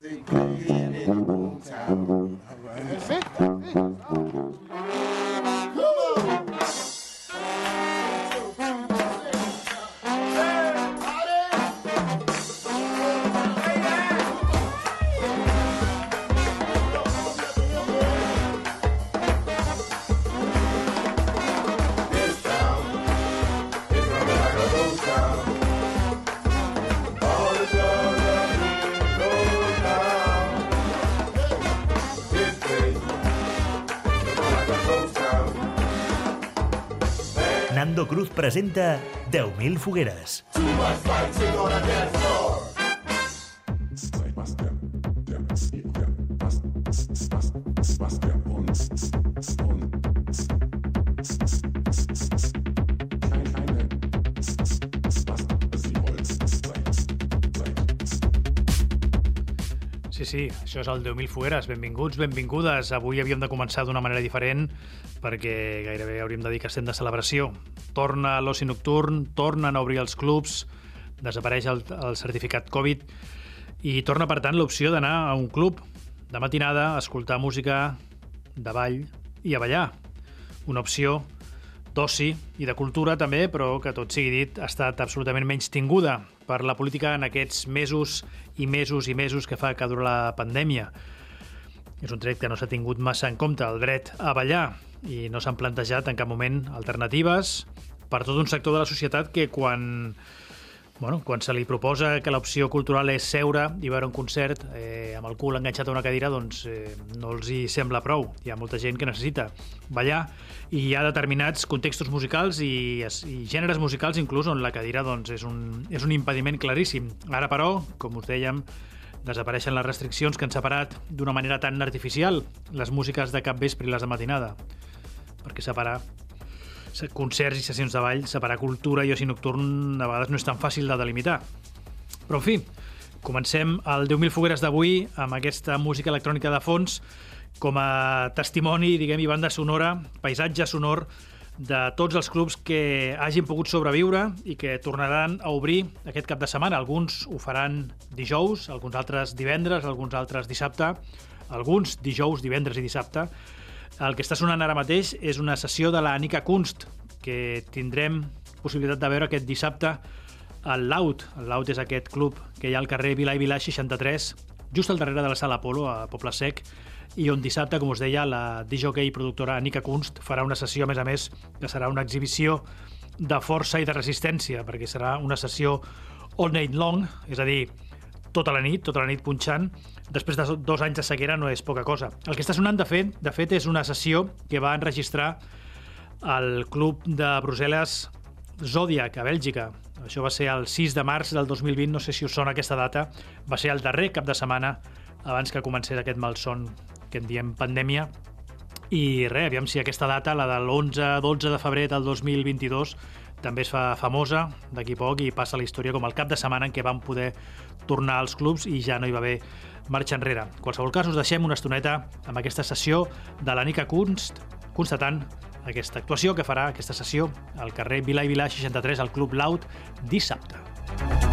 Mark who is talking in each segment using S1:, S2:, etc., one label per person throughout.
S1: They play in the hometown. That's it. That's it. Presenta 10.000 fogueres.
S2: Sí, sí, això és el 10.000 fogueres. Benvinguts, benvingudes. Avui havíem de començar d'una manera diferent perquè gairebé hauríem de dir que estem de celebració. Torna l'oci nocturn, tornen a obrir els clubs, desapareix el, el certificat Covid i torna, per tant, l'opció d'anar a un club de matinada, a escoltar música de ball i a ballar. Una opció d'oci i de cultura també, però que tot sigui dit ha estat absolutament menys tinguda per la política en aquests mesos i mesos i mesos que fa que dura la pandèmia. És un tret que no s'ha tingut massa en compte, el dret a ballar, i no s'han plantejat en cap moment alternatives per tot un sector de la societat que quan bueno, quan se li proposa que l'opció cultural és seure i veure un concert eh, amb el cul enganxat a una cadira, doncs eh, no els hi sembla prou. Hi ha molta gent que necessita ballar i hi ha determinats contextos musicals i, i gèneres musicals inclús on la cadira doncs, és, un, és un impediment claríssim. Ara, però, com us dèiem, desapareixen les restriccions que han separat d'una manera tan artificial les músiques de cap vespre i les de matinada. Perquè separar concerts i sessions de ball, separar cultura i oci nocturn a vegades no és tan fàcil de delimitar. Però, en fi, comencem el 10.000 fogueres d'avui amb aquesta música electrònica de fons com a testimoni, diguem, i banda sonora, paisatge sonor de tots els clubs que hagin pogut sobreviure i que tornaran a obrir aquest cap de setmana. Alguns ho faran dijous, alguns altres divendres, alguns altres dissabte, alguns dijous, divendres i dissabte, el que està sonant ara mateix és una sessió de la Nika Kunst, que tindrem possibilitat de veure aquest dissabte al Laut. El Laut és aquest club que hi ha al carrer Vila i Vila 63, just al darrere de la Sala Apolo, a Poble Sec, i on dissabte, com us deia, la DJ i productora Nika Kunst farà una sessió, a més a més, que serà una exhibició de força i de resistència, perquè serà una sessió all night long, és a dir, tota la nit, tota la nit punxant, després de dos anys de sequera no és poca cosa. El que està sonant, de fet, de fet és una sessió que va enregistrar el club de Brussel·les Zodiac, a Bèlgica. Això va ser el 6 de març del 2020, no sé si us sona aquesta data. Va ser el darrer cap de setmana abans que comencés aquest malson que en diem pandèmia. I res, aviam si aquesta data, la de l'11-12 de febrer del 2022, també es fa famosa d'aquí poc i passa la història com el cap de setmana en què van poder tornar als clubs i ja no hi va haver marxa enrere. En qualsevol cas, us deixem una estoneta amb aquesta sessió de la Nica Kunst, constatant aquesta actuació que farà aquesta sessió al carrer Vila i Vila 63 al Club Laut dissabte.
S1: 10.000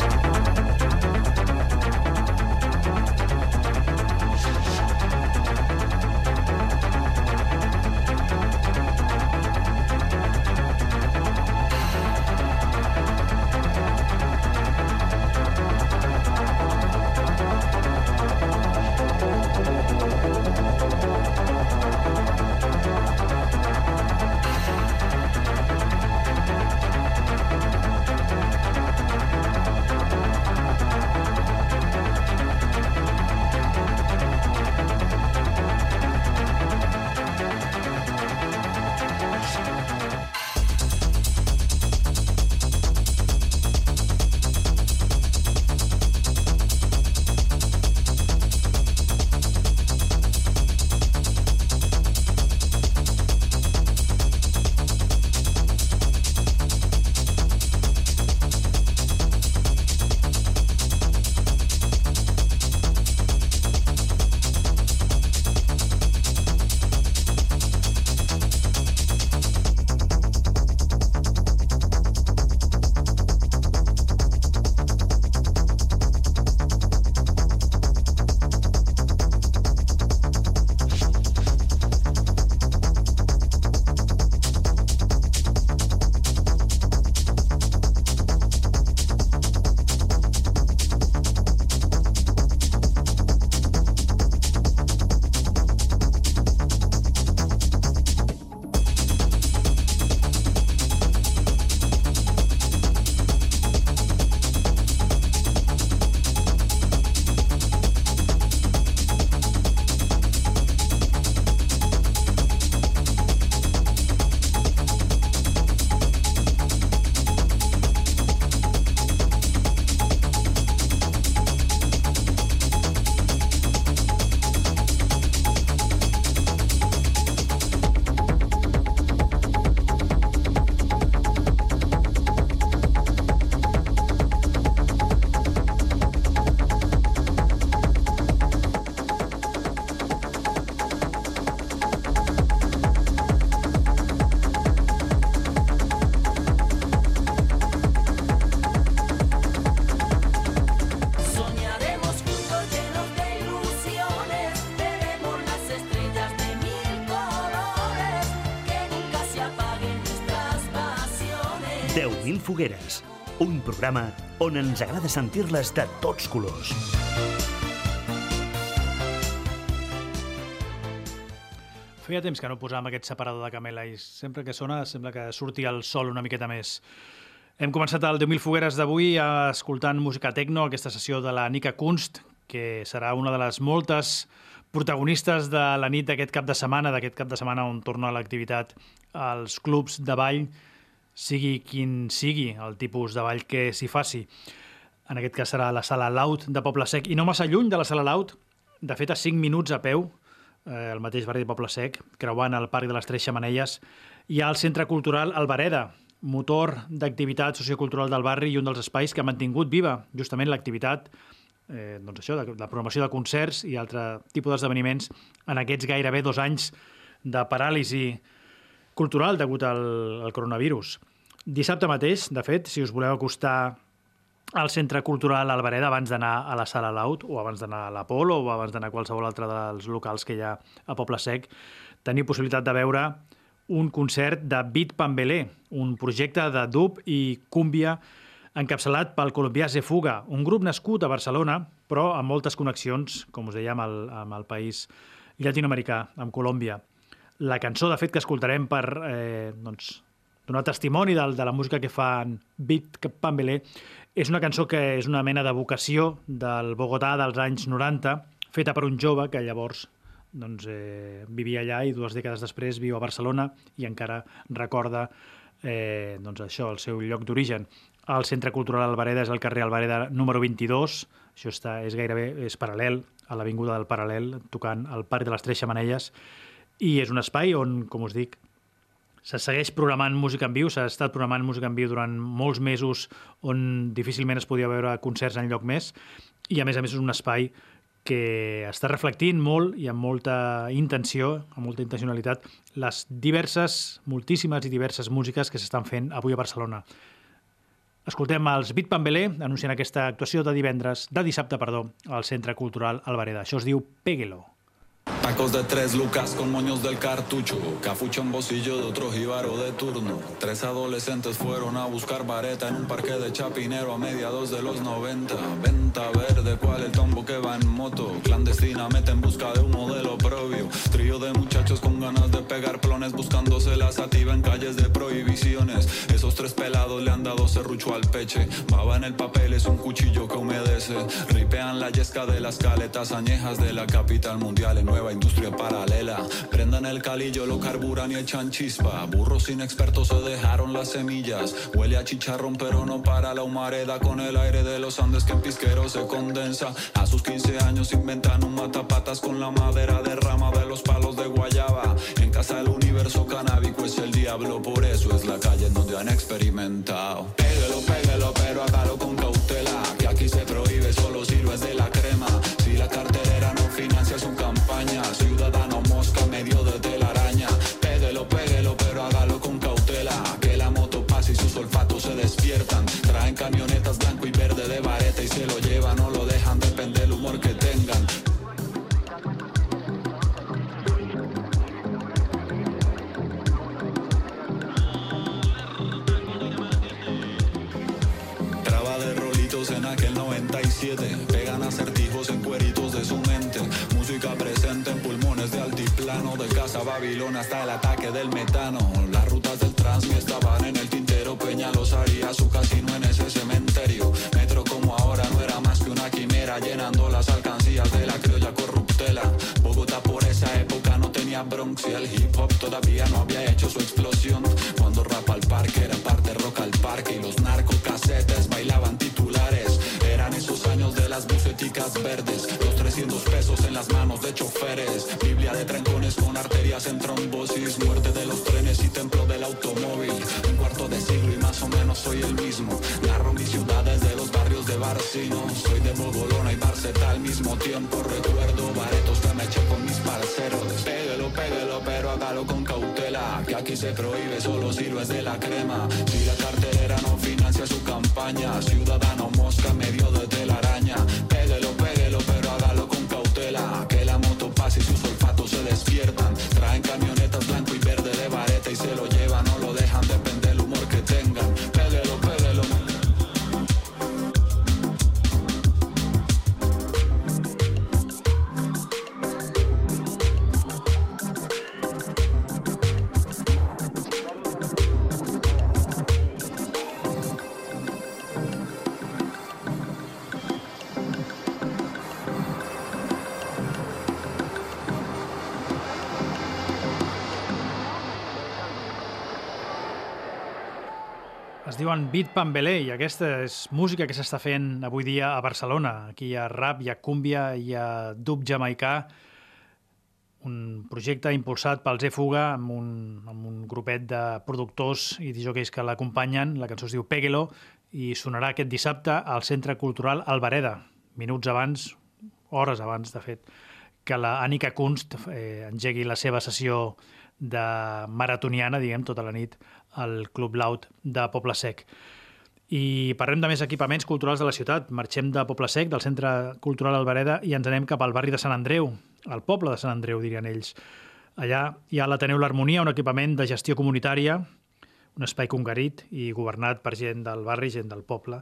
S1: fogueres, un programa on ens agrada sentir-les de tots colors.
S2: Feia temps que no posàvem aquest separador de camela i sempre que sona sembla que surti el sol una miqueta més. Hem començat el 10.000 fogueres d'avui escoltant música techno, aquesta sessió de la Nika Kunst, que serà una de les moltes protagonistes de la nit d'aquest cap de setmana, d'aquest cap de setmana on torna l'activitat als clubs de ball sigui quin sigui el tipus de ball que s'hi faci. En aquest cas serà la sala Laut de Poble Sec, i no massa lluny de la sala Laut, de fet a 5 minuts a peu, eh, el mateix barri de Poble Sec, creuant el Parc de les Tres Xamanelles, hi ha el Centre Cultural Albareda, motor d'activitat sociocultural del barri i un dels espais que ha mantingut viva justament l'activitat eh, doncs això, de, de programació de concerts i altre tipus d'esdeveniments en aquests gairebé dos anys de paràlisi cultural degut al, al coronavirus. Dissabte mateix, de fet, si us voleu acostar al Centre Cultural Albareda abans d'anar a la Sala Laut o abans d'anar a l'Apolo o abans d'anar a qualsevol altre dels locals que hi ha a Poble Sec, teniu possibilitat de veure un concert de Beat Pambelé, un projecte de dub i cúmbia encapçalat pel colombià Zefuga, un grup nascut a Barcelona, però amb moltes connexions, com us deia, amb el, amb el país llatinoamericà, amb Colòmbia. La cançó, de fet, que escoltarem per eh, doncs, donar testimoni de, de la música que fan Beat Pambelé, és una cançó que és una mena de vocació del Bogotà dels anys 90, feta per un jove que llavors doncs, eh, vivia allà i dues dècades després viu a Barcelona i encara recorda eh, doncs això, el seu lloc d'origen. El Centre Cultural Albareda és el carrer Albareda número 22, això està, és gairebé és paral·lel a l'Avinguda del Paral·lel, tocant al Parc de les Tres Xamanelles, i és un espai on, com us dic, se segueix programant música en viu, s'ha estat programant música en viu durant molts mesos on difícilment es podia veure concerts en lloc més, i a més a més és un espai que està reflectint molt i amb molta intenció, amb molta intencionalitat, les diverses, moltíssimes i diverses músiques que s'estan fent avui a Barcelona. Escoltem els Beat Pambelé anunciant aquesta actuació de divendres, de dissabte, perdó, al Centre Cultural Albareda. Això es diu Péguelo.
S3: Tacos de tres lucas con moños del cartucho, cafucho en bolsillo de otro jíbaro de turno. Tres adolescentes fueron a buscar vareta en un parque de Chapinero a mediados de los 90. Venta verde, cual el tombo que va en moto. Clandestinamente en busca de un modelo propio. Trío de muchachos con ganas de pegar plones buscándose la sativa en calles de prohibiciones. Esos tres pelados le han dado serrucho al peche. Baba en el papel es un cuchillo que humedece. Ripean la yesca de las caletas añejas de la capital mundial en nueva industria paralela. Prendan el calillo, lo carburan y echan chispa. Burros inexpertos se dejaron las semillas. Huele a chicharrón, pero no para la humareda con el aire de los Andes que en pisquero se condensa. A sus 15 años inventan un matapatas con la madera de rama de los palos de guayaba. En casa del universo canábico es el diablo, por eso es la calle en donde han experimentado. Pégalo, pégalo, pero hágalo con cautela. Que aquí se prohíbe, solo sirve de la crema. Si la carterera no financia su campaña, ciudadano mosca medio de telaraña. Péguelo, péguelo, pero hágalo con cautela. Que la moto pase y sus olfatos se despiertan. Traen camionetas blanco y verde de vareta Babilón hasta el ataque del metano. Las rutas del Transmi estaban en el tintero. Peñalos haría su casino en ese cementerio. Metro como ahora no era más que una quimera Llenando las alcancías de la criolla corruptela. Bogotá por esa época no tenía Bronx Y el hip hop todavía no había hecho su explosión. Cuando rap al parque era parte rock al parque Y los narcocasetes bailaban titulares. Eran esos años de las buceticas verdes Los 300 pesos en las manos de choferes. Biblia de con arterias en trombosis Muerte de los trenes y templo del automóvil. Un cuarto de siglo y más o menos soy el mismo. Narro mis ciudades de los barrios de Barcino. Soy de Bogolona y Barceta al mismo tiempo. Recuerdo baretos que me eché con mis parceros. Péguelo, péguelo, pero hágalo con cautela Que aquí se prohíbe, solo sirve de la crema. Si la carterera no financia su campaña Ciudadano mosca medio de telaraña
S2: Diuen Beat Pambelé i aquesta és música que s'està fent avui dia a Barcelona. Aquí hi ha rap, hi ha cúmbia, hi ha dub jamaicà, un projecte impulsat pel Zé Fuga amb un, amb un grupet de productors i disjockeys que l'acompanyen. La cançó es diu Péguelo i sonarà aquest dissabte al Centre Cultural Alvareda, minuts abans, hores abans, de fet, que la Annika Kunst eh, engegui la seva sessió de maratoniana, diguem, tota la nit al Club Laut de Poble Sec. I parlem de més equipaments culturals de la ciutat. Marxem de Poble Sec, del Centre Cultural Albereda, i ens anem cap al barri de Sant Andreu, al poble de Sant Andreu, dirien ells. Allà hi ha l'Ateneu L'Harmonia, un equipament de gestió comunitària, un espai congarit i governat per gent del barri, gent del poble,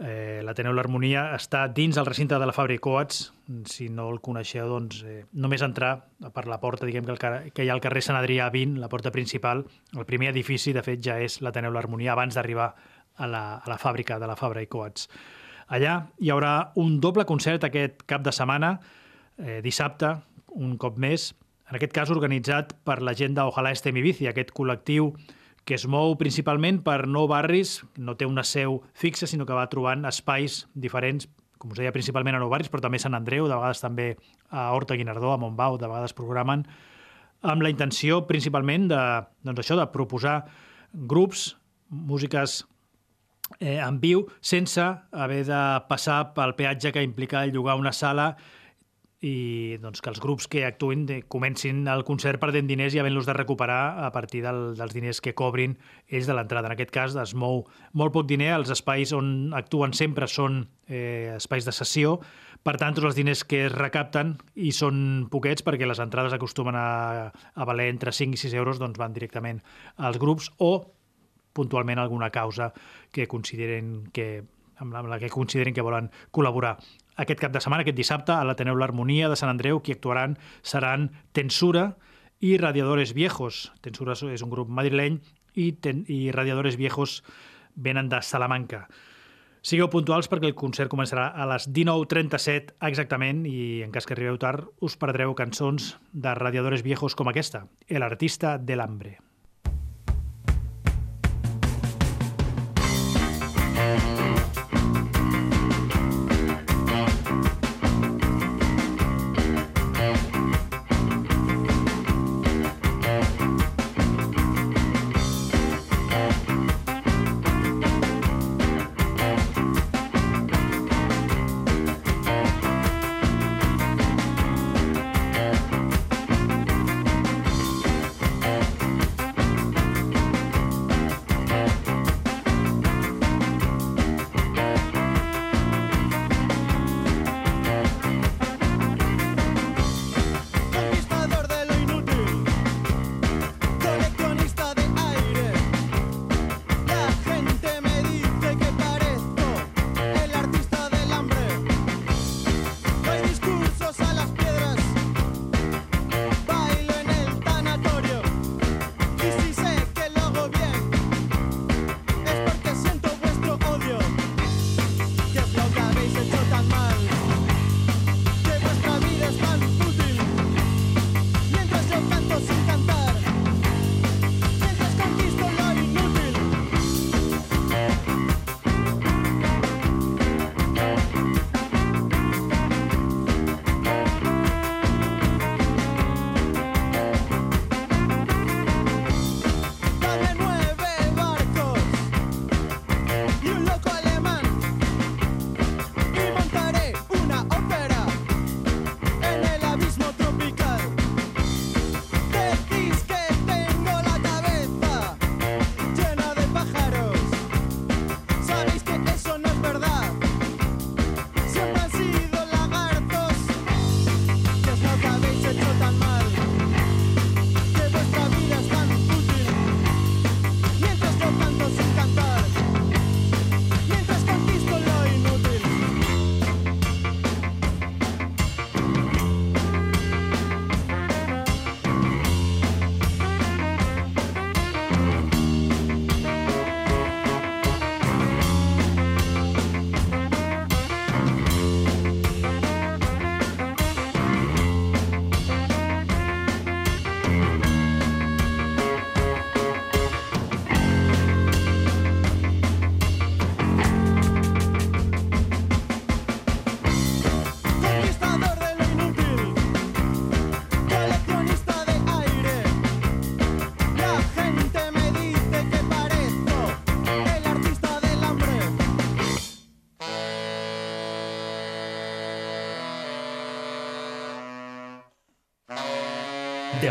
S2: Eh, L'Ateneu L'Harmonia està dins el recinte de la Fàbrica Coats. Si no el coneixeu, doncs eh, només entrar per la porta, diguem que, el, que hi ha al carrer Sant Adrià 20, la porta principal. El primer edifici, de fet, ja és l'Ateneu L'Harmonia abans d'arribar a, la, a la fàbrica de la Fàbrica Coats. Allà hi haurà un doble concert aquest cap de setmana, eh, dissabte, un cop més, en aquest cas organitzat per la gent d'Ojalà Estem Ibici, aquest col·lectiu que es mou principalment per nou barris, no té una seu fixa, sinó que va trobant espais diferents, com us deia, principalment a nou barris, però també a Sant Andreu, de vegades també a Horta Guinardó, a Montbau, de vegades programen, amb la intenció principalment de, doncs això, de proposar grups, músiques eh, en viu, sense haver de passar pel peatge que implica llogar una sala i doncs, que els grups que actuïn de, comencin el concert perdent diners i havent-los de recuperar a partir del, dels diners que cobrin ells de l'entrada. En aquest cas es mou molt poc diner, els espais on actuen sempre són eh, espais de sessió, per tant, tots els diners que es recapten i són poquets perquè les entrades acostumen a, a valer entre 5 i 6 euros, doncs van directament als grups o puntualment alguna causa que consideren que amb la que considerin que volen col·laborar aquest cap de setmana, aquest dissabte, a l'Ateneu L'Harmonia de Sant Andreu, qui actuaran seran Tensura i Radiadores Viejos. Tensura és un grup madrileny i, ten, i Radiadores Viejos venen de Salamanca. Sigueu puntuals perquè el concert començarà a les 19.37 exactament i en cas que arribeu tard us perdreu cançons de Radiadores Viejos com aquesta, El artista de l'hambre.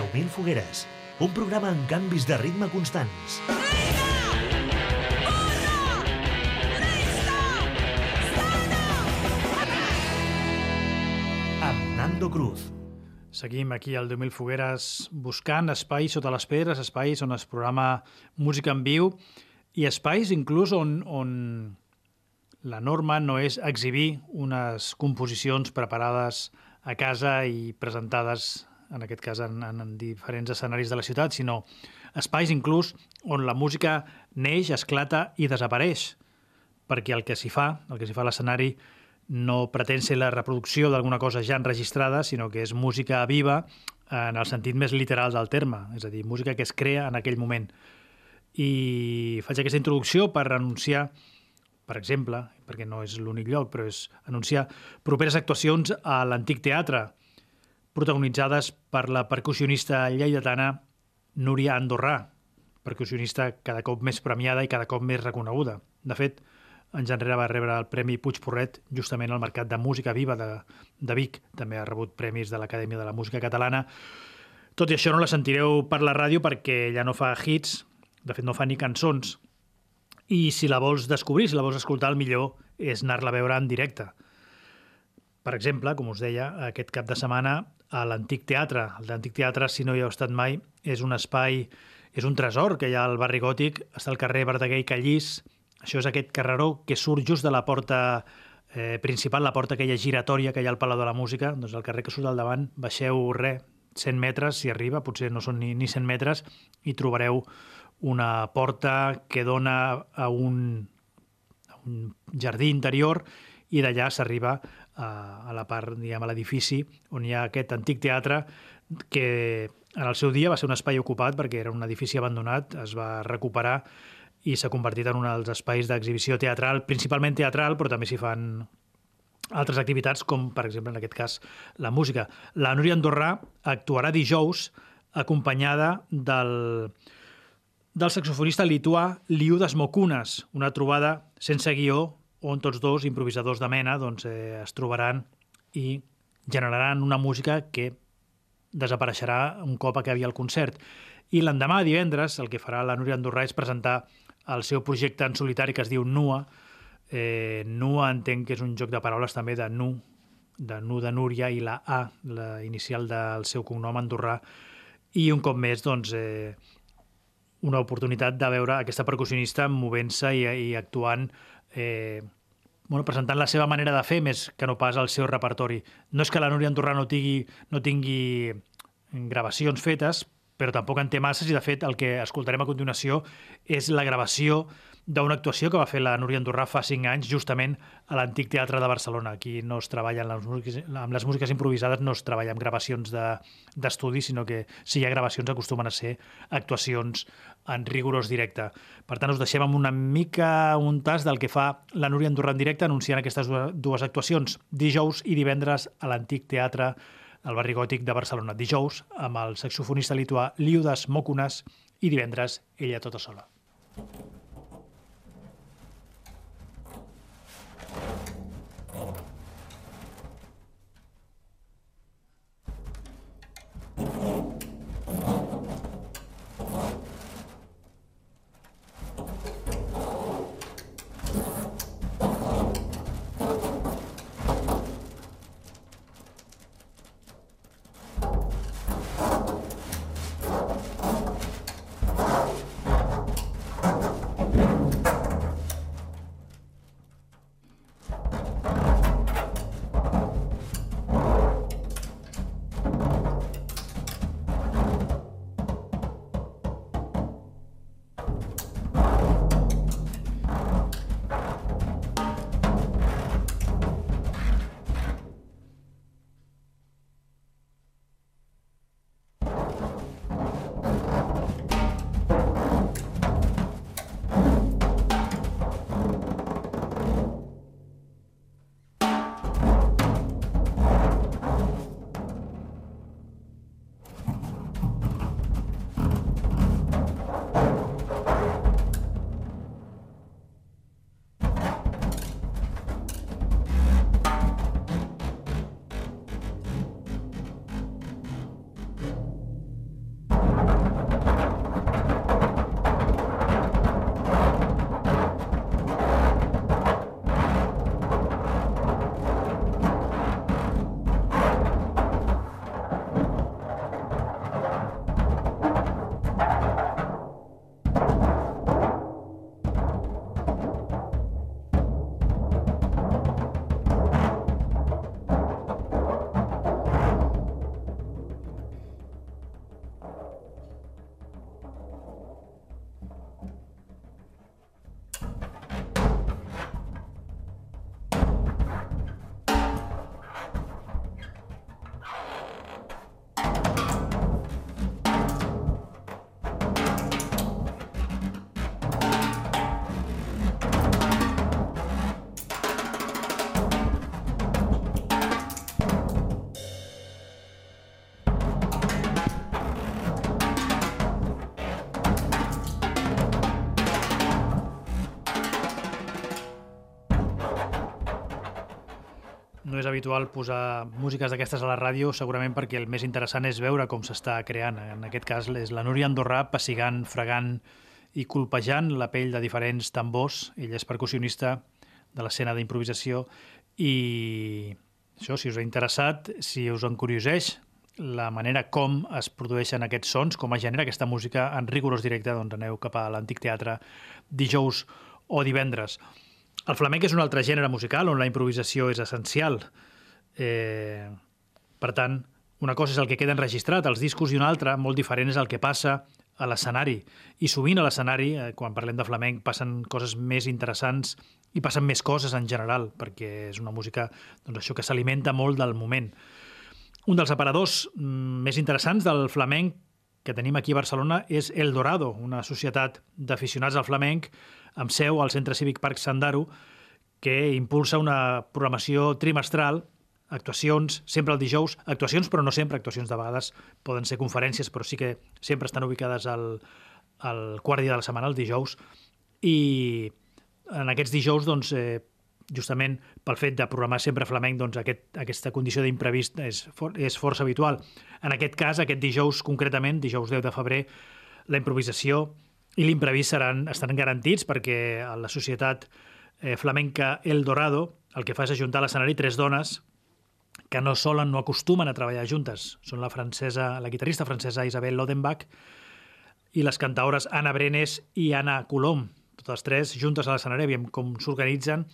S1: 10.000 fogueres, un programa amb canvis de ritme constants. Amb Nando Cruz.
S2: Seguim aquí al 10.000 Fogueres buscant espais sota les pedres, espais on es programa música en viu i espais inclús on, on la norma no és exhibir unes composicions preparades a casa i presentades, en aquest cas, en, en diferents escenaris de la ciutat, sinó espais inclús on la música neix, esclata i desapareix, perquè el que s'hi fa, el que s'hi fa a l'escenari, no pretén ser la reproducció d'alguna cosa ja enregistrada, sinó que és música viva en el sentit més literal del terme, és a dir, música que es crea en aquell moment. I faig aquesta introducció per anunciar, per exemple, perquè no és l'únic lloc, però és anunciar properes actuacions a l'Antic Teatre, protagonitzades per la percussionista lleidatana Núria Andorrà, percussionista cada cop més premiada i cada cop més reconeguda. De fet, anys enrere va rebre el Premi Puig Porret justament al Mercat de Música Viva de, de Vic. També ha rebut premis de l'Acadèmia de la Música Catalana. Tot i això no la sentireu per la ràdio perquè ja no fa hits, de fet no fa ni cançons. I si la vols descobrir, si la vols escoltar, el millor és anar-la a veure en directe. Per exemple, com us deia, aquest cap de setmana a l'Antic Teatre. L'Antic Teatre, si no hi heu estat mai, és un espai, és un tresor que hi ha al barri gòtic, està al carrer Verdaguer i Callís, això és aquest carreró que surt just de la porta eh, principal, la porta aquella giratòria que hi ha al Palau de la Música, doncs el carrer que surt al davant, baixeu res, 100 metres si arriba, potser no són ni, ni 100 metres, i trobareu una porta que dona a un, a un jardí interior i d'allà s'arriba a, a la part, diguem, a l'edifici on hi ha aquest antic teatre que en el seu dia va ser un espai ocupat perquè era un edifici abandonat, es va recuperar i s'ha convertit en un dels espais d'exhibició teatral, principalment teatral, però també s'hi fan altres activitats, com per exemple en aquest cas la música. La Núria Andorrà actuarà dijous acompanyada del, del saxofonista lituà Liudas Mokunas, una trobada sense guió on tots dos improvisadors de mena doncs, eh, es trobaran i generaran una música que desapareixerà un cop acabi el concert. I l'endemà, divendres, el que farà la Núria Andorrà és presentar el seu projecte en solitari que es diu Nua. Eh, Nua entenc que és un joc de paraules també de Nu, de Nu de Núria i la A, la inicial del seu cognom andorrà. I un cop més, doncs, eh, una oportunitat de veure aquesta percussionista movent-se i, i actuant eh, bueno, presentant la seva manera de fer més que no pas el seu repertori. No és que la Núria Andorrà no tingui, no tingui gravacions fetes, però tampoc en té masses i, de fet, el que escoltarem a continuació és la gravació d'una actuació que va fer la Núria Andorrà fa cinc anys, justament a l'Antic Teatre de Barcelona. Aquí no es treballa amb les músiques, amb les músiques improvisades, no es treballa amb gravacions d'estudi, de, sinó que si hi ha gravacions acostumen a ser actuacions en rigorós directe. Per tant, us deixem amb una mica un tas del que fa la Núria Andorrà en directe anunciant aquestes dues actuacions, dijous i divendres a l'Antic Teatre al barri gòtic de Barcelona. Dijous amb el saxofonista lituà Liudas Mokunas i divendres ella tota sola. no és habitual posar músiques d'aquestes a la ràdio, segurament perquè el més interessant és veure com s'està creant. En aquest cas és la Núria Andorrà pessigant, fregant i colpejant la pell de diferents tambors. Ell és percussionista de l'escena d'improvisació i això, si us ha interessat, si us encurioseix la manera com es produeixen aquests sons, com es genera aquesta música en rigorós directe, doncs aneu cap a l'Antic Teatre dijous o divendres. El flamenc és un altre gènere musical on la improvisació és essencial. Eh, per tant, una cosa és el que queda enregistrat als discos i una altra, molt diferent, és el que passa a l'escenari. I sovint a l'escenari, eh, quan parlem de flamenc, passen coses més interessants i passen més coses en general, perquè és una música doncs, això que s'alimenta molt del moment. Un dels aparadors mm, més interessants del flamenc que tenim aquí a Barcelona és El Dorado, una societat d'aficionats al flamenc amb seu al Centre Cívic Parc Sandaro, que impulsa una programació trimestral, actuacions, sempre el dijous, actuacions però no sempre, actuacions de vegades poden ser conferències, però sí que sempre estan ubicades al, al quart dia de la setmana, el dijous, i en aquests dijous, doncs, eh, justament pel fet de programar sempre flamenc, doncs aquest, aquesta condició d'imprevist és, for, és força habitual. En aquest cas, aquest dijous concretament, dijous 10 de febrer, la improvisació i l'imprevist seran, estaran garantits perquè a la societat eh, flamenca El Dorado el que fa és ajuntar a l'escenari tres dones que no solen, no acostumen a treballar juntes. Són la francesa, la guitarrista francesa Isabel Lodenbach i les cantaores Anna Brenes i Anna Colom. Totes tres juntes a l'escenari, aviam com s'organitzen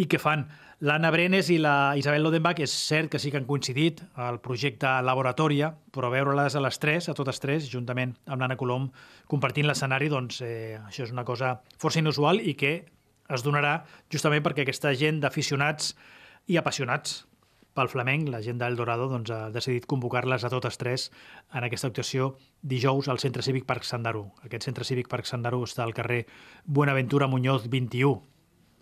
S2: i què fan. L'Anna Brenes i la Isabel Lodenbach és cert que sí que han coincidit al projecte Laboratòria, però veure-les a les tres, a totes tres, juntament amb l'Anna Colom, compartint l'escenari, doncs eh, això és una cosa força inusual i que es donarà justament perquè aquesta gent d'aficionats i apassionats pel flamenc, la gent d'El Dorado doncs, ha decidit convocar-les a totes tres en aquesta actuació dijous al Centre Cívic Parc Sandaru. Aquest Centre Cívic Parc Sandaru està al carrer Buenaventura Muñoz 21,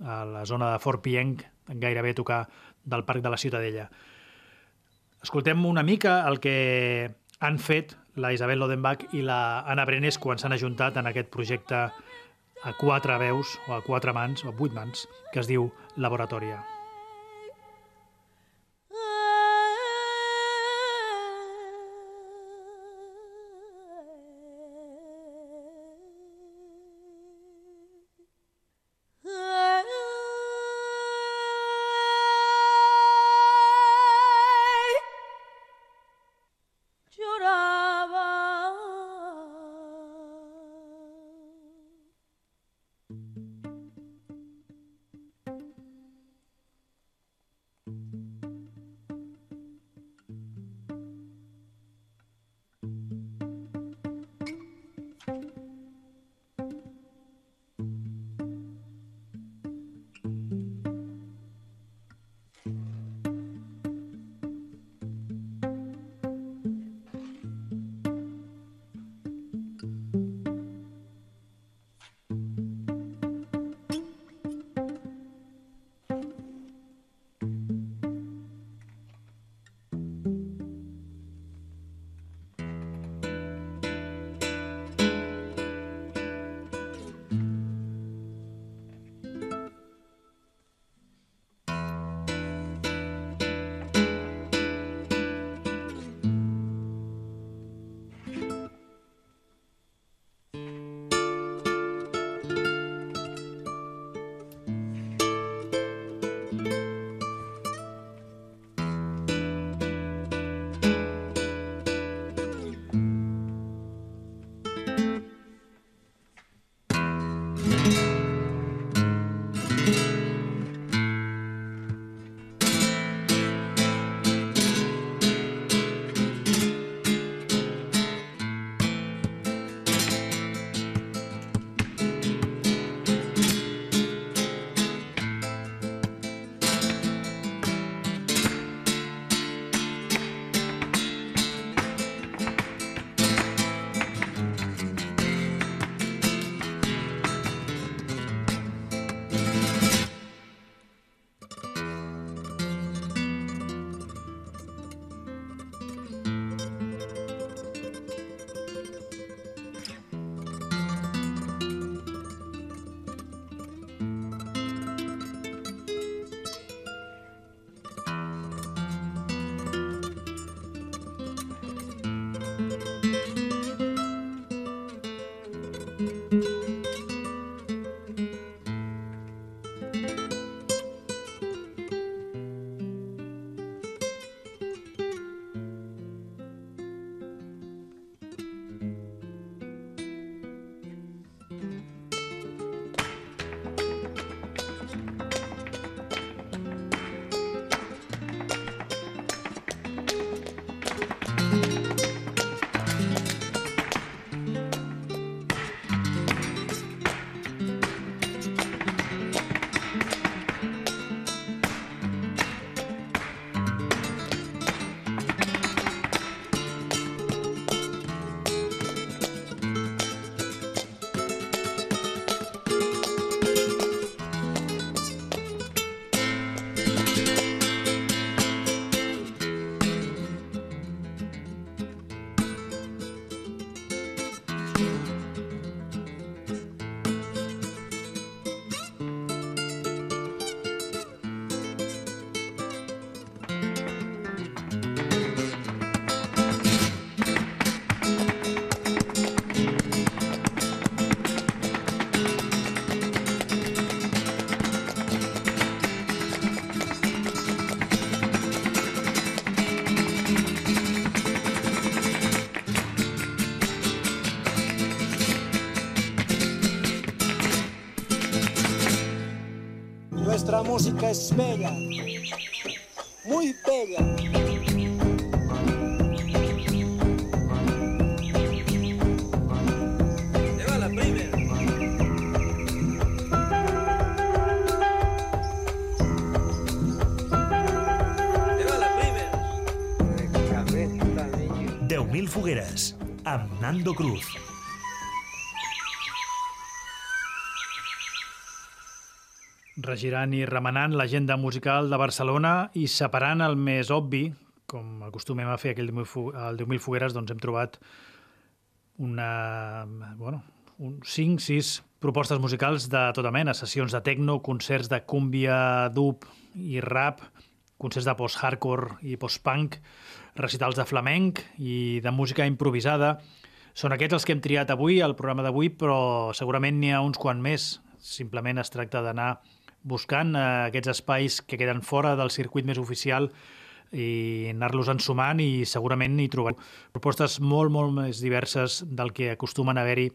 S2: a la zona de Fort Pienc, gairebé a tocar del Parc de la Ciutadella. Escoltem una mica el que han fet la Isabel Lodenbach i la Anna Brenes quan s'han ajuntat en aquest projecte a quatre veus, o a quatre mans, o a vuit mans, que es diu Laboratòria.
S4: Música es bella, muy bella.
S5: Lleva la primera. Lleva la primera.
S1: 10.000 fogueres, amb Nando Cruz.
S2: Regirant i remenant l'agenda musical de Barcelona i separant el més obvi, com acostumem a fer aquell 10.000 fu- el 10.000 fogueres, doncs hem trobat una, bueno, un 5, 6 propostes musicals de tota mena, sessions de techno, concerts de cúmbia, dub i rap, concerts de post-hardcore i post-punk, recitals de flamenc i de música improvisada. Són aquests els que hem triat avui, al programa d'avui, però segurament n'hi ha uns quant més. Simplement es tracta d'anar buscant eh, aquests espais que queden fora del circuit més oficial i anar-los ensumant i segurament hi trobarem propostes molt, molt més diverses del que acostumen a haver-hi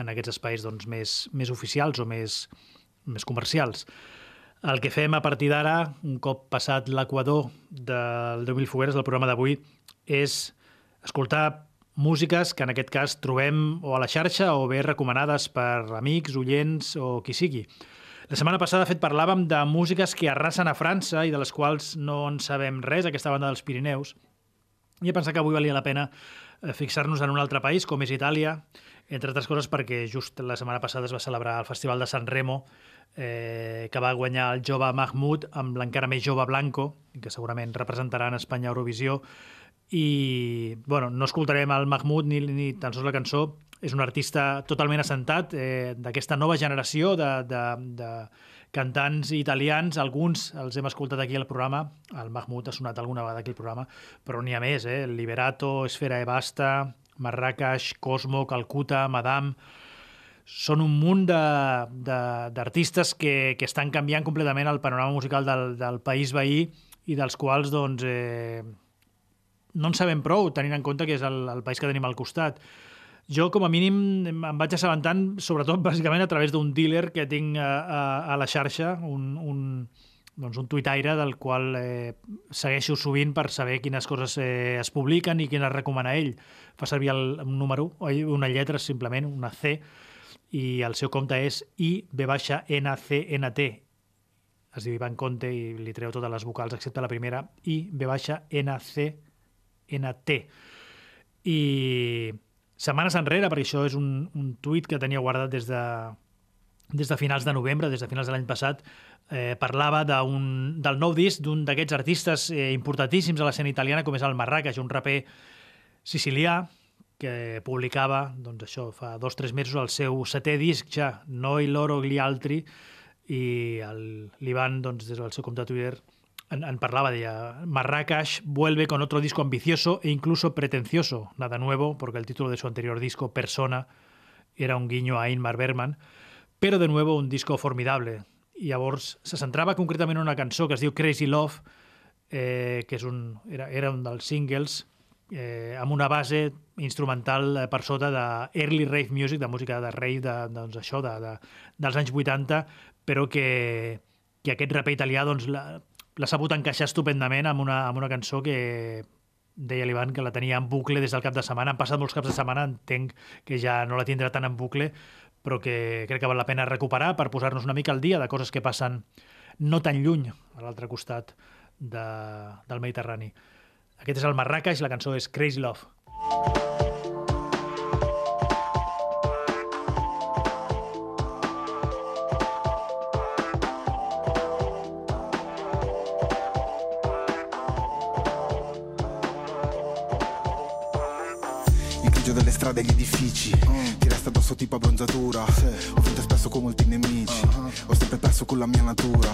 S2: en aquests espais doncs, més, més oficials o més, més comercials. El que fem a partir d'ara, un cop passat l'equador del 10.000 fogueres del programa d'avui, és escoltar músiques que en aquest cas trobem o a la xarxa o bé recomanades per amics, oients o qui sigui. La setmana passada, de fet, parlàvem de músiques que arrasen a França i de les quals no en sabem res, aquesta banda dels Pirineus. I he pensat que avui valia la pena eh, fixar-nos en un altre país, com és Itàlia, entre altres coses perquè just la setmana passada es va celebrar el Festival de San Remo, eh, que va guanyar el jove Mahmoud amb l'encara més jove Blanco, que segurament representarà en Espanya Eurovisió, i bueno, no escoltarem el Mahmoud ni, ni tan sols la cançó, és un artista totalment assentat eh, d'aquesta nova generació de, de, de cantants italians, alguns els hem escoltat aquí al programa, el Mahmoud ha sonat alguna vegada aquí al programa, però n'hi ha més, eh? Liberato, Esfera e Basta, Marrakech, Cosmo, Calcuta, Madame... Són un munt d'artistes que, que estan canviant completament el panorama musical del, del país veí i dels quals doncs, eh, no en sabem prou, tenint en compte que és el, el país que tenim al costat. Jo, com a mínim, em vaig assabentant, sobretot, bàsicament, a través d'un dealer que tinc a, a, a la xarxa, un, un, doncs un tuitaire del qual eh, segueixo sovint per saber quines coses eh, es publiquen i quines recomana ell. Fa servir el, un número, una lletra, simplement, una C, i el seu compte és IB-NCNT. Es diu Ivan Conte i li treu totes les vocals excepte la primera, IB-NCNT. I setmanes enrere, perquè això és un, un tuit que tenia guardat des de, des de finals de novembre, des de finals de l'any passat, eh, parlava un, del nou disc d'un d'aquests artistes eh, importantíssims a l'escena italiana, com és el Marrakech, un raper sicilià que publicava, doncs això, fa dos o tres mesos el seu setè disc ja, Noi loro gli altri, i el- l'Ivan, doncs, des del seu compte de Twitter, en, en parlava, deia Marrakech vuelve con otro disco ambicioso e incluso pretencioso, nada nuevo, porque el título de su anterior disco, Persona, era un guiño a Ingmar Bergman, però de nuevo un disco formidable. I llavors se centrava concretament en una cançó que es diu Crazy Love, eh, que és un, era, era un dels singles eh, amb una base instrumental eh, per sota de early rave music, de música de rave, de, doncs això, de, de, dels anys 80, però que, que aquest raper italià doncs, l'ha l'ha sabut encaixar estupendament amb una, amb una cançó que deia l'Ivan que la tenia en bucle des del cap de setmana. Han passat molts caps de setmana, entenc que ja no la tindrà tant en bucle, però que crec que val la pena recuperar per posar-nos una mica al dia de coses que passen no tan lluny a l'altre costat de, del Mediterrani. Aquest és el Marrakech, la cançó és Crazy Love.
S6: Il grigio delle strade e gli edifici Ti resta addosso tipo abbronzatura. Ho vinto spesso con molti nemici. Ho sempre perso con la mia natura.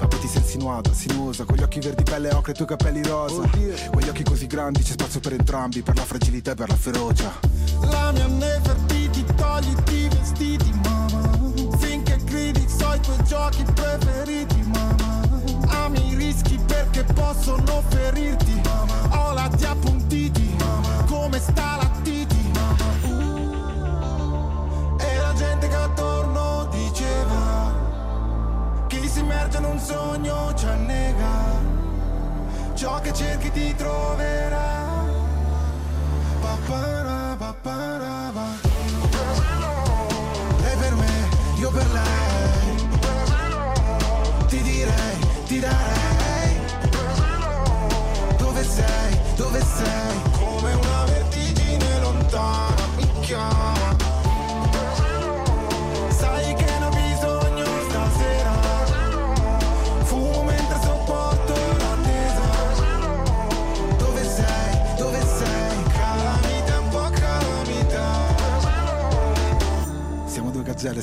S6: Ma poi ti sei insinuata, sinuosa Con gli occhi verdi pelle ocre e i tuoi capelli rosa. Quegli occhi così grandi c'è spazio per entrambi Per la fragilità e per la ferocia.
S4: La mia Nefertiti, togliti i vestiti, mamma. Finché gridi, so i tuoi giochi preferiti, mamma. Ami i rischi perché possono ferirti, mamma. Ho la ti appuntiti, mamma. Come sta la gente che attorno diceva. Chi si immerge in un sogno ciò che cerchi ti troverà. Papara, papara, pa. Lei per me, io per lei. Ti direi, ti darei. Dove sei, dove sei?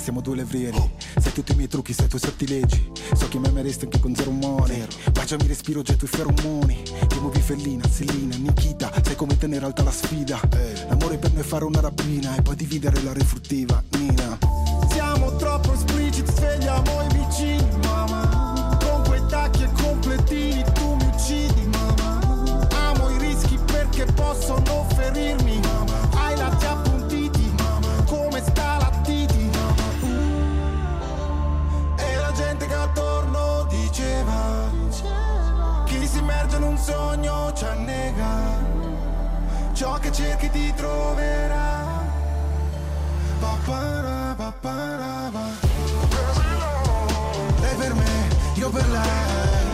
S4: Siamo due levrieri Sai tutti i miei trucchi, sai i tuoi sortilegi So che mi ameresti anche con zero money Baciami respiro, getto i feromoni. Ti muovi fellina, Selina, Nikita Sai come tenere alta la sfida. L'amore per noi è fare una rapina E poi dividere la refruttiva, Nina. Siamo troppo espliciti, svegliamo i vicini, mamma Con quei tacchi e completini tu mi uccidi, mamma Amo i rischi perché possono ferirmi, mamma un sogno ci annega. Ciò che cerchi ti troverà. Papara, papara, pa. Lei per me, io per lei.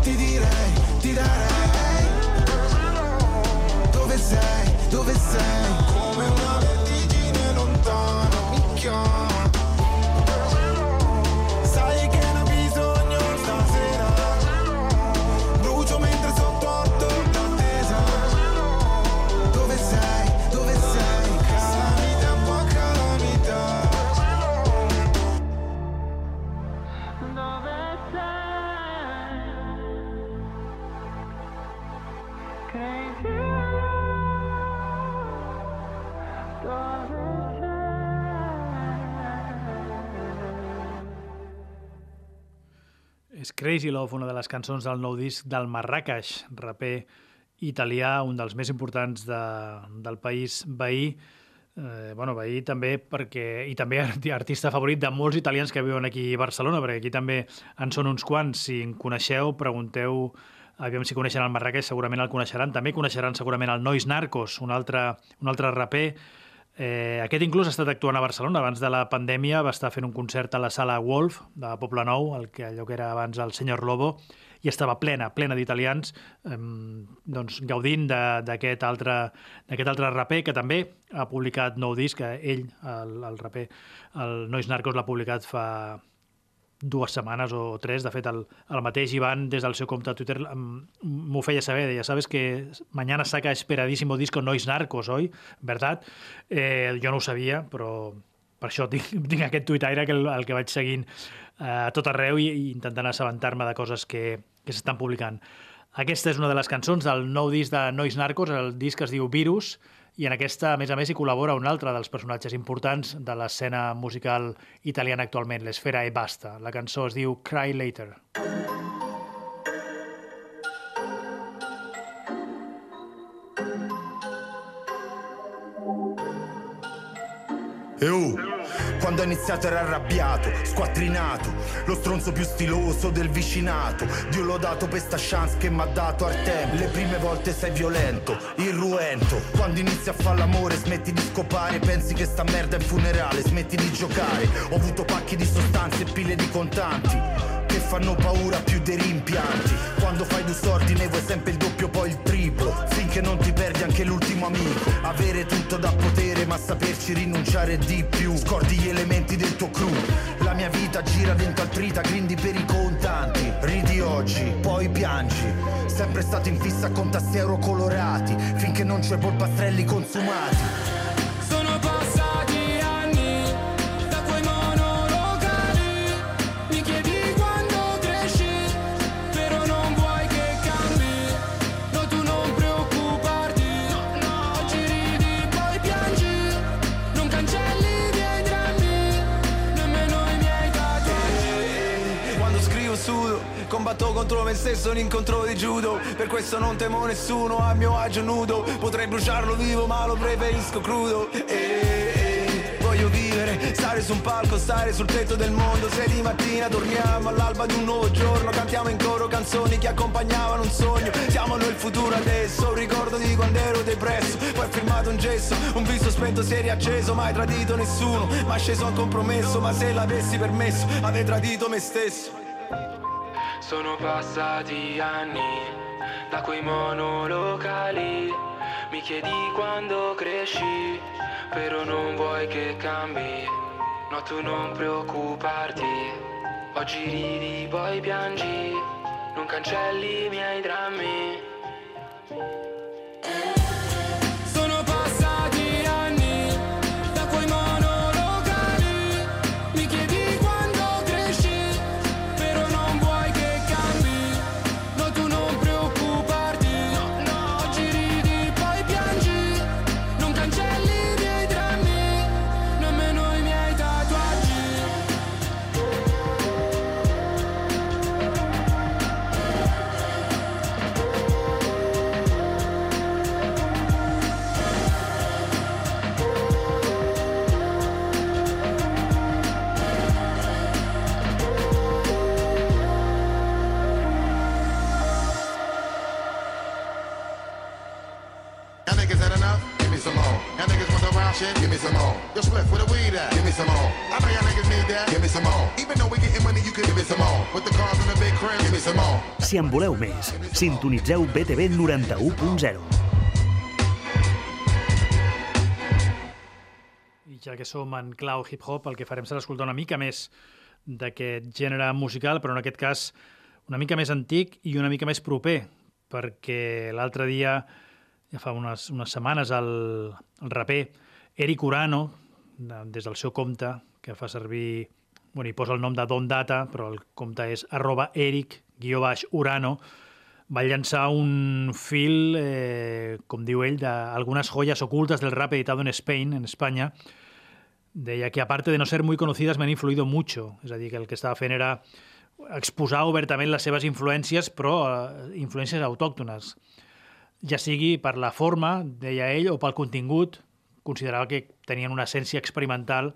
S4: Ti direi, ti darei. Dove sei, dove sei? Come una vertigine lontana mi chiama
S2: Crazy Love, una de les cançons del nou disc del Marrakech, raper italià, un dels més importants de, del país veí. Eh, bueno, veí també perquè, i també arti- artista favorit de molts italians que viuen aquí a Barcelona, perquè aquí també en són uns quants. Si en coneixeu, pregunteu aviam si coneixen el Marrakech, segurament el coneixeran. També coneixeran segurament el Nois Narcos, un altre, un altre raper Eh, aquest inclús ha estat actuant a Barcelona. Abans de la pandèmia va estar fent un concert a la sala Wolf de Poble Nou, el que, allò que era abans el Senyor Lobo, i estava plena, plena d'italians, eh, doncs, gaudint d'aquest altre, altre raper que també ha publicat nou disc, ell, el, el raper, el Nois Narcos, l'ha publicat fa dues setmanes o tres. De fet, el, el mateix Ivan, des del seu compte a Twitter, m'ho feia saber. Deia, sabes que mañana saca esperadísimo disco Nois Narcos, oi? ¿Verdad? Eh, jo no ho sabia, però per això tinc, tinc aquest tuitaire que el, el que vaig seguint eh, a tot arreu i, i intentant assabentar-me de coses que, que s'estan publicant. Aquesta és una de les cançons del nou disc de Nois Narcos, el disc es diu Virus, i en aquesta, a més a més, hi col·labora un altre dels personatges importants de l'escena musical italiana actualment, l'Esfera e Basta. La cançó es diu Cry Later.
S7: E oh, quando ha iniziato era arrabbiato, squattrinato, lo stronzo più stiloso del vicinato. Dio l'ho dato per sta chance che m'ha dato al tempo. Le prime volte sei violento, irruento. Quando inizi a fare l'amore smetti di scopare, pensi che sta merda è un funerale, smetti di giocare. Ho avuto pacchi di sostanze e pile di contanti. Che fanno paura più dei rimpianti. Quando fai due soldi ne vuoi sempre il doppio, poi il triplo. Finché non ti perdi anche l'ultimo amico. Avere tutto da potere, ma saperci rinunciare di più. Scordi gli elementi del tuo crew. La mia vita gira dentro al trita, grindi per i contanti. Ridi oggi, poi piangi. Sempre stato in fissa con tasti euro colorati. Finché non c'è polpastrelli consumati.
S8: Combatto contro me stesso un incontro di judo Per questo non temo nessuno a mio agio nudo Potrei bruciarlo vivo ma lo preferisco crudo e, e, Voglio voglio vivere, stare su un palco, stare sul tetto del mondo. Se di mattina torniamo all'alba di un nuovo giorno, cantiamo in coro canzoni che accompagnavano un sogno. Siamo noi il futuro adesso, un ricordo di quando ero depresso. Poi ho firmato un gesso, un viso spento si è riacceso, mai tradito nessuno, ma sceso a un compromesso. Ma se l'avessi permesso, avrei tradito me stesso.
S9: Sono passati anni da quei monolocali. Mi chiedi quando cresci, però non vuoi che cambi. No, tu non preoccuparti. Oggi ridi, poi piangi. Non cancelli i miei drammi.
S1: Si en voleu més, sintonitzeu BTV 91.0.
S2: I ja que som en clau hip-hop, el que farem serà escoltar una mica més d'aquest gènere musical, però en aquest cas una mica més antic i una mica més proper, perquè l'altre dia, ja fa unes, unes setmanes, el, el raper Eric Urano, de, des del seu compte, que fa servir... Bueno, hi posa el nom de Don Data, però el compte és arroba Eric, guió baix, Urano, va llançar un fil, eh, com diu ell, d'algunes joyas ocultas del rap editado en Spain, en Espanya, deia que aparte de no ser muy conocidas me han influido mucho. És a dir, que el que estava fent era exposar obertament les seves influències, però eh, influències autòctones. Ja sigui per la forma, deia ell, o pel contingut, considerava que tenien una essència experimental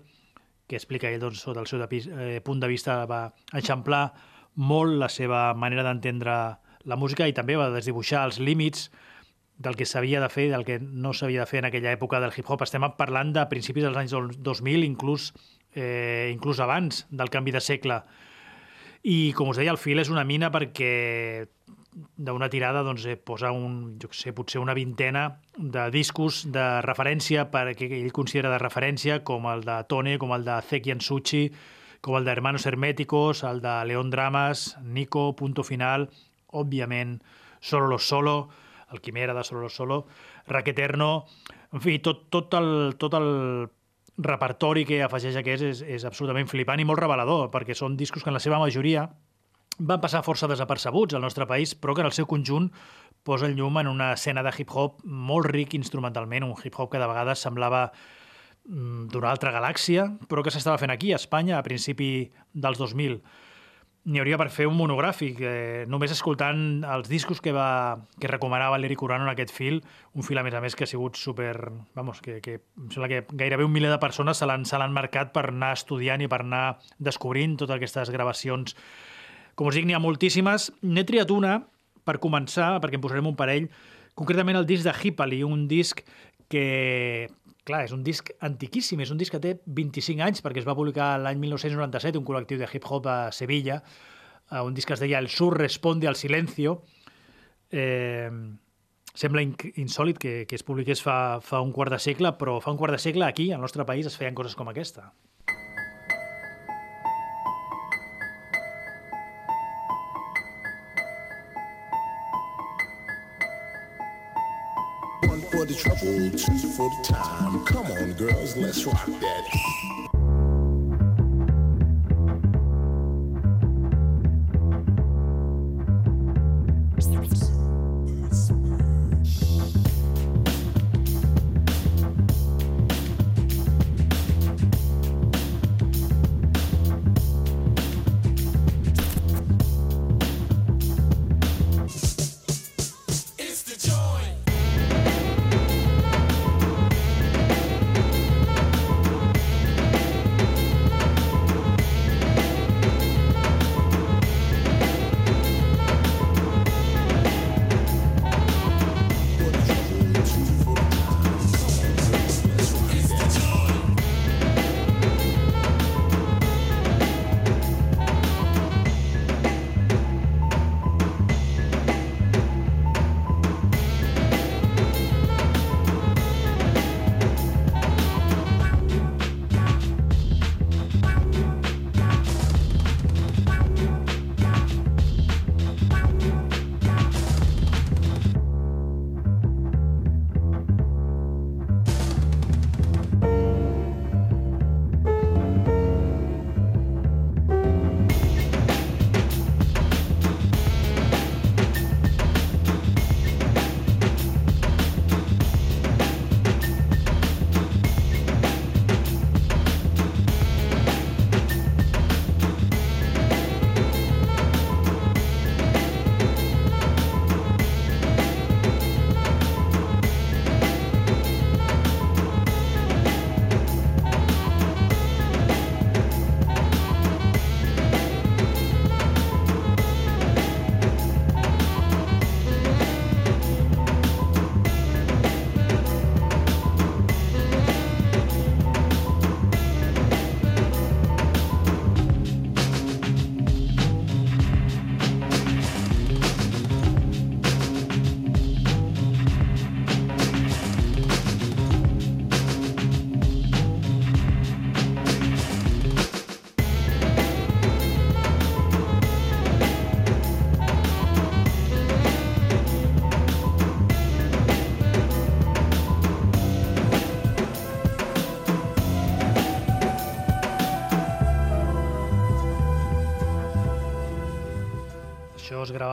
S2: que explica ell doncs, sota el seu depi- eh, punt de vista va eixamplar molt la seva manera d'entendre la música i també va desdibuixar els límits del que s'havia de fer i del que no s'havia de fer en aquella època del hip-hop. Estem parlant de principis dels anys del 2000, inclús, eh, inclús abans del canvi de segle. I, com us deia, el fil és una mina perquè d'una tirada doncs, eh, posa un, jo sé, potser una vintena de discos de referència perquè ell considera de referència, com el de Tone, com el de Zeki Suchi, com el de Hermanos Herméticos, el de León Dramas, Nico, Punto Final, òbviament, Solo los Solo, el Quimera de Solo los Solo, Raqueterno, en fi, tot, tot, el, tot el repertori que afegeix aquest és, és absolutament flipant i molt revelador, perquè són discos que en la seva majoria van passar força desapercebuts al nostre país, però que en el seu conjunt posa el llum en una escena de hip-hop molt ric instrumentalment, un hip-hop que de vegades semblava d'una altra galàxia, però que s'estava fent aquí, a Espanya, a principi dels 2000. N'hi hauria per fer un monogràfic, eh, només escoltant els discos que, va, que recomanava l'Eric Urano en aquest fil, un fil, a més a més, que ha sigut super... Vamos, que, que em sembla que gairebé un miler de persones se l'han se l'han marcat per anar estudiant i per anar descobrint totes aquestes gravacions. Com us dic, n'hi ha moltíssimes. N'he triat una per començar, perquè en posarem un parell, concretament el disc de Hippali, un disc que, clar, és un disc antiquíssim, és un disc que té 25 anys, perquè es va publicar l'any 1997, un col·lectiu de hip-hop a Sevilla, eh, un disc que es deia El sur responde al silencio. Eh, sembla insòlid que, que es publiqués fa, fa un quart de segle, però fa un quart de segle aquí, al nostre país, es feien coses com aquesta.
S10: The trouble, two for the time. Come on, girls, let's rock that.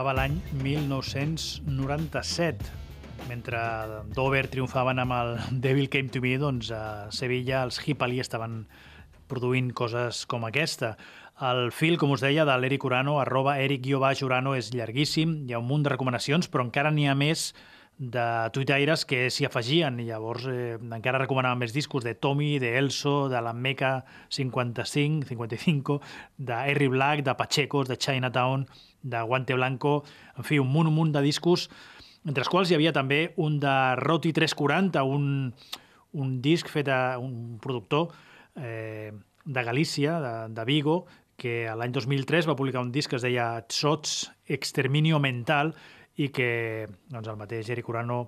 S2: Gravava l'any 1997. Mentre Dover triomfaven amb el Devil Came to Me, doncs a Sevilla els Hipali estaven produint coses com aquesta. El fil, com us deia, de l'Eric Urano, arroba eric-urano, és llarguíssim, hi ha un munt de recomanacions, però encara n'hi ha més de tuitaires que s'hi afegien i llavors eh, encara recomanaven més discos de Tommy, de Elso, de la Meca 55, 55, de Harry Black, de Pachecos, de Chinatown, de Guante Blanco, en fi, un munt, un munt de discos, entre els quals hi havia també un de Roti 340, un, un disc fet a un productor eh, de Galícia, de, de Vigo, que l'any 2003 va publicar un disc que es deia Sots Exterminio Mental i que doncs, el mateix Eric Urano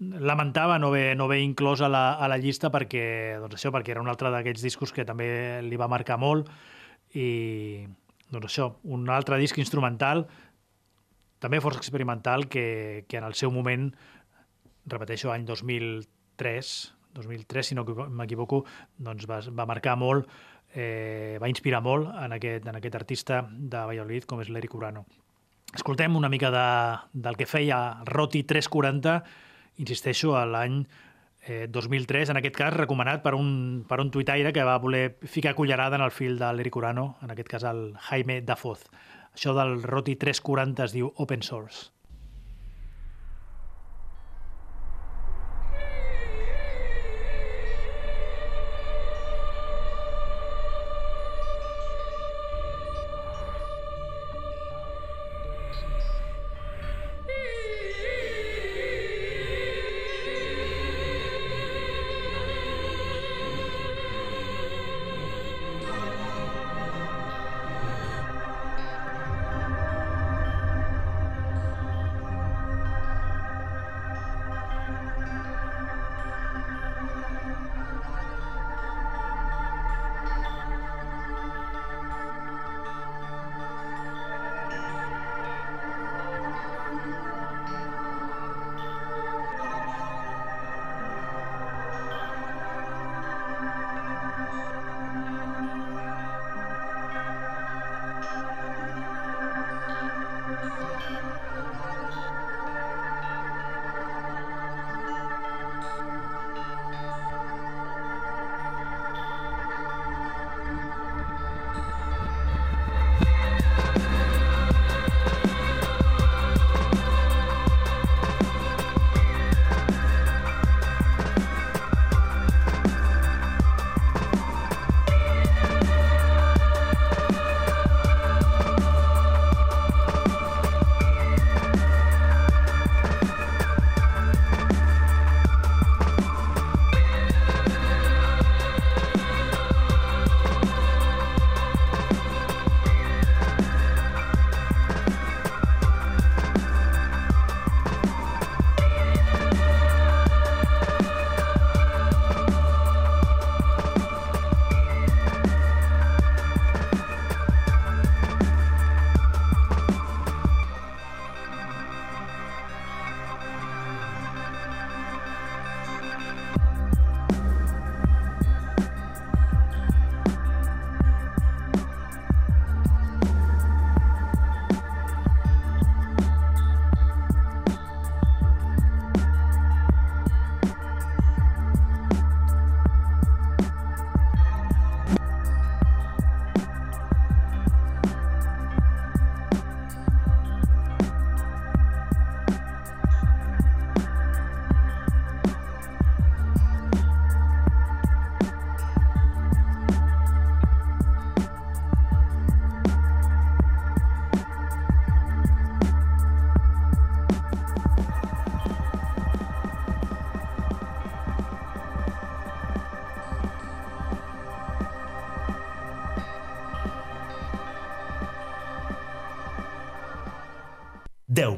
S2: lamentava no haver, no haver inclòs a la, a la llista perquè, doncs això, perquè era un altre d'aquests discos que també li va marcar molt i doncs això, un altre disc instrumental també força experimental que, que en el seu moment repeteixo, any 2003 2003, si no m'equivoco, doncs va, va marcar molt, eh, va inspirar molt en aquest, en aquest artista de Valladolid com és l'Eric Urano. Escoltem una mica de, del que feia Roti 340, insisteixo, a l'any eh, 2003, en aquest cas recomanat per un, per un tuitaire que va voler ficar cullerada en el fil de l'Eric Urano, en aquest cas el Jaime Dafoz. Això del Roti 340 es diu Open Source.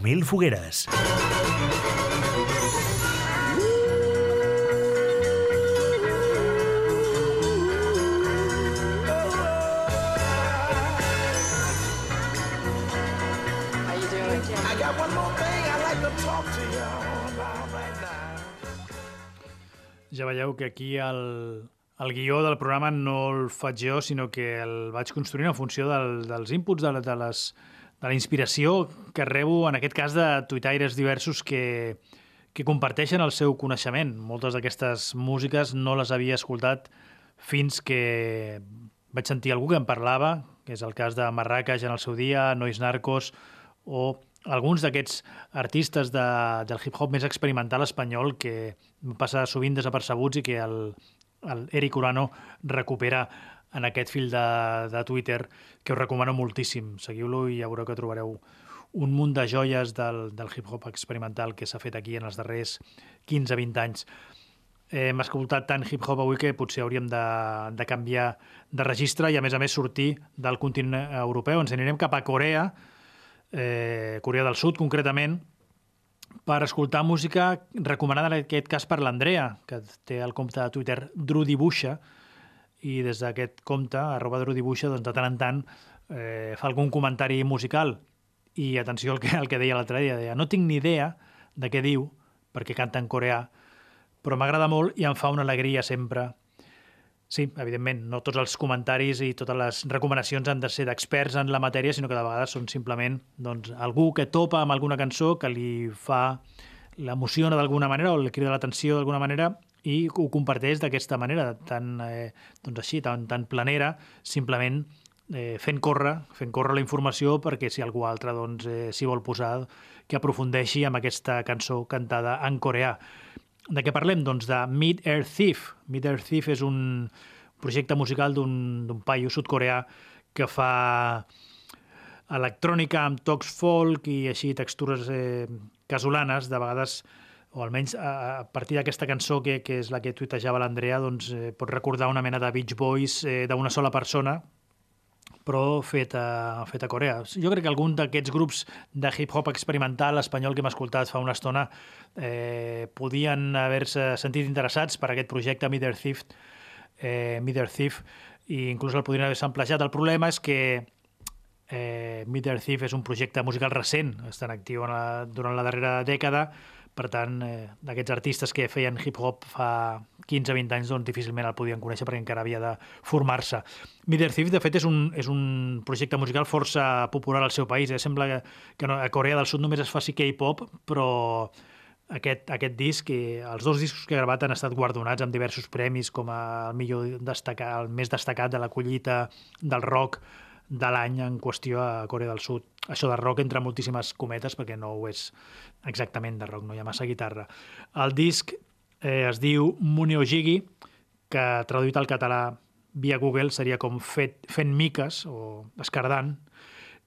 S1: 10.000 fogueres.
S2: Ja veieu que aquí el, el guió del programa no el faig jo, sinó que el vaig construint en funció del, dels inputs de, de les de la inspiració que rebo, en aquest cas, de tuitaires diversos que, que comparteixen el seu coneixement. Moltes d'aquestes músiques no les havia escoltat fins que vaig sentir algú que em parlava, que és el cas de Marrakech en el seu dia, Nois Narcos, o alguns d'aquests artistes de, del hip-hop més experimental espanyol que passa sovint desapercebuts i que el, el Eric Urano recupera en aquest fil de, de Twitter, que us recomano moltíssim. Seguiu-lo i ja veureu que trobareu un munt de joies del, del hip-hop experimental que s'ha fet aquí en els darrers 15-20 anys. Hem escoltat tant hip-hop avui que potser hauríem de, de canviar de registre i, a més a més, sortir del continent europeu. Ens anirem cap a Corea, eh, Corea del Sud, concretament, per escoltar música recomanada en aquest cas per l'Andrea, que té el compte de Twitter Drudibuixa, i des d'aquest compte, arroba Drudibuixa, doncs de tant en tant eh, fa algun comentari musical. I atenció al que, al que deia l'altre dia, deia, no tinc ni idea de què diu, perquè canta en coreà, però m'agrada molt i em fa una alegria sempre. Sí, evidentment, no tots els comentaris i totes les recomanacions han de ser d'experts en la matèria, sinó que de vegades són simplement doncs, algú que topa amb alguna cançó que li fa l'emociona d'alguna manera o li crida l'atenció d'alguna manera i ho comparteix d'aquesta manera, tan, eh, doncs així, tan, tan planera, simplement eh, fent córrer, fent córrer la informació perquè si algú altre doncs, eh, s'hi vol posar, que aprofundeixi amb aquesta cançó cantada en coreà. De què parlem? Doncs de Mid Air Thief. Mid Air Thief és un projecte musical d'un paio sud-coreà que fa electrònica amb tocs folk i així textures eh, casolanes, de vegades o almenys a, partir d'aquesta cançó que, que és la que tuitejava l'Andrea, doncs eh, pot recordar una mena de Beach Boys eh, d'una sola persona, però fet a, fet a Corea. Jo crec que algun d'aquests grups de hip-hop experimental espanyol que hem escoltat fa una estona eh, podien haver-se sentit interessats per aquest projecte Middle Thief, eh, Middle Thief, i inclús el podrien haver samplejat. El problema és que eh, Middle Thief és un projecte musical recent, està en actiu la, durant la darrera dècada, per tant, eh, d'aquests artistes que feien hip-hop fa 15-20 anys, doncs difícilment el podien conèixer perquè encara havia de formar-se. Middle Thief, de fet, és un, és un projecte musical força popular al seu país. Eh? Sembla que, que no, a Corea del Sud només es faci K-pop, però aquest, aquest disc, i els dos discos que ha gravat han estat guardonats amb diversos premis, com el millor destacat, el més destacat de la collita del rock de l'any en qüestió a Corea del Sud. Això de rock entre moltíssimes cometes, perquè no ho és exactament de rock, no hi ha massa guitarra. El disc eh, es diu Muneojigi, que traduït al català via Google seria com fet, fent miques o escardant.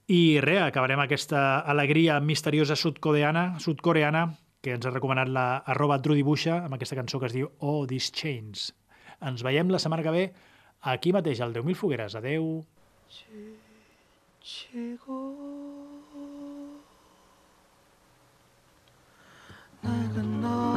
S2: I res, acabarem aquesta alegria misteriosa sud-coreana sud-coreana que ens ha recomanat la arroba Drudibuixa amb aquesta cançó que es diu Oh, These Chains. Ens veiem la setmana que ve aquí mateix, al 10.000 Fogueres. Adeu.
S11: 최고. 음. 내가 너.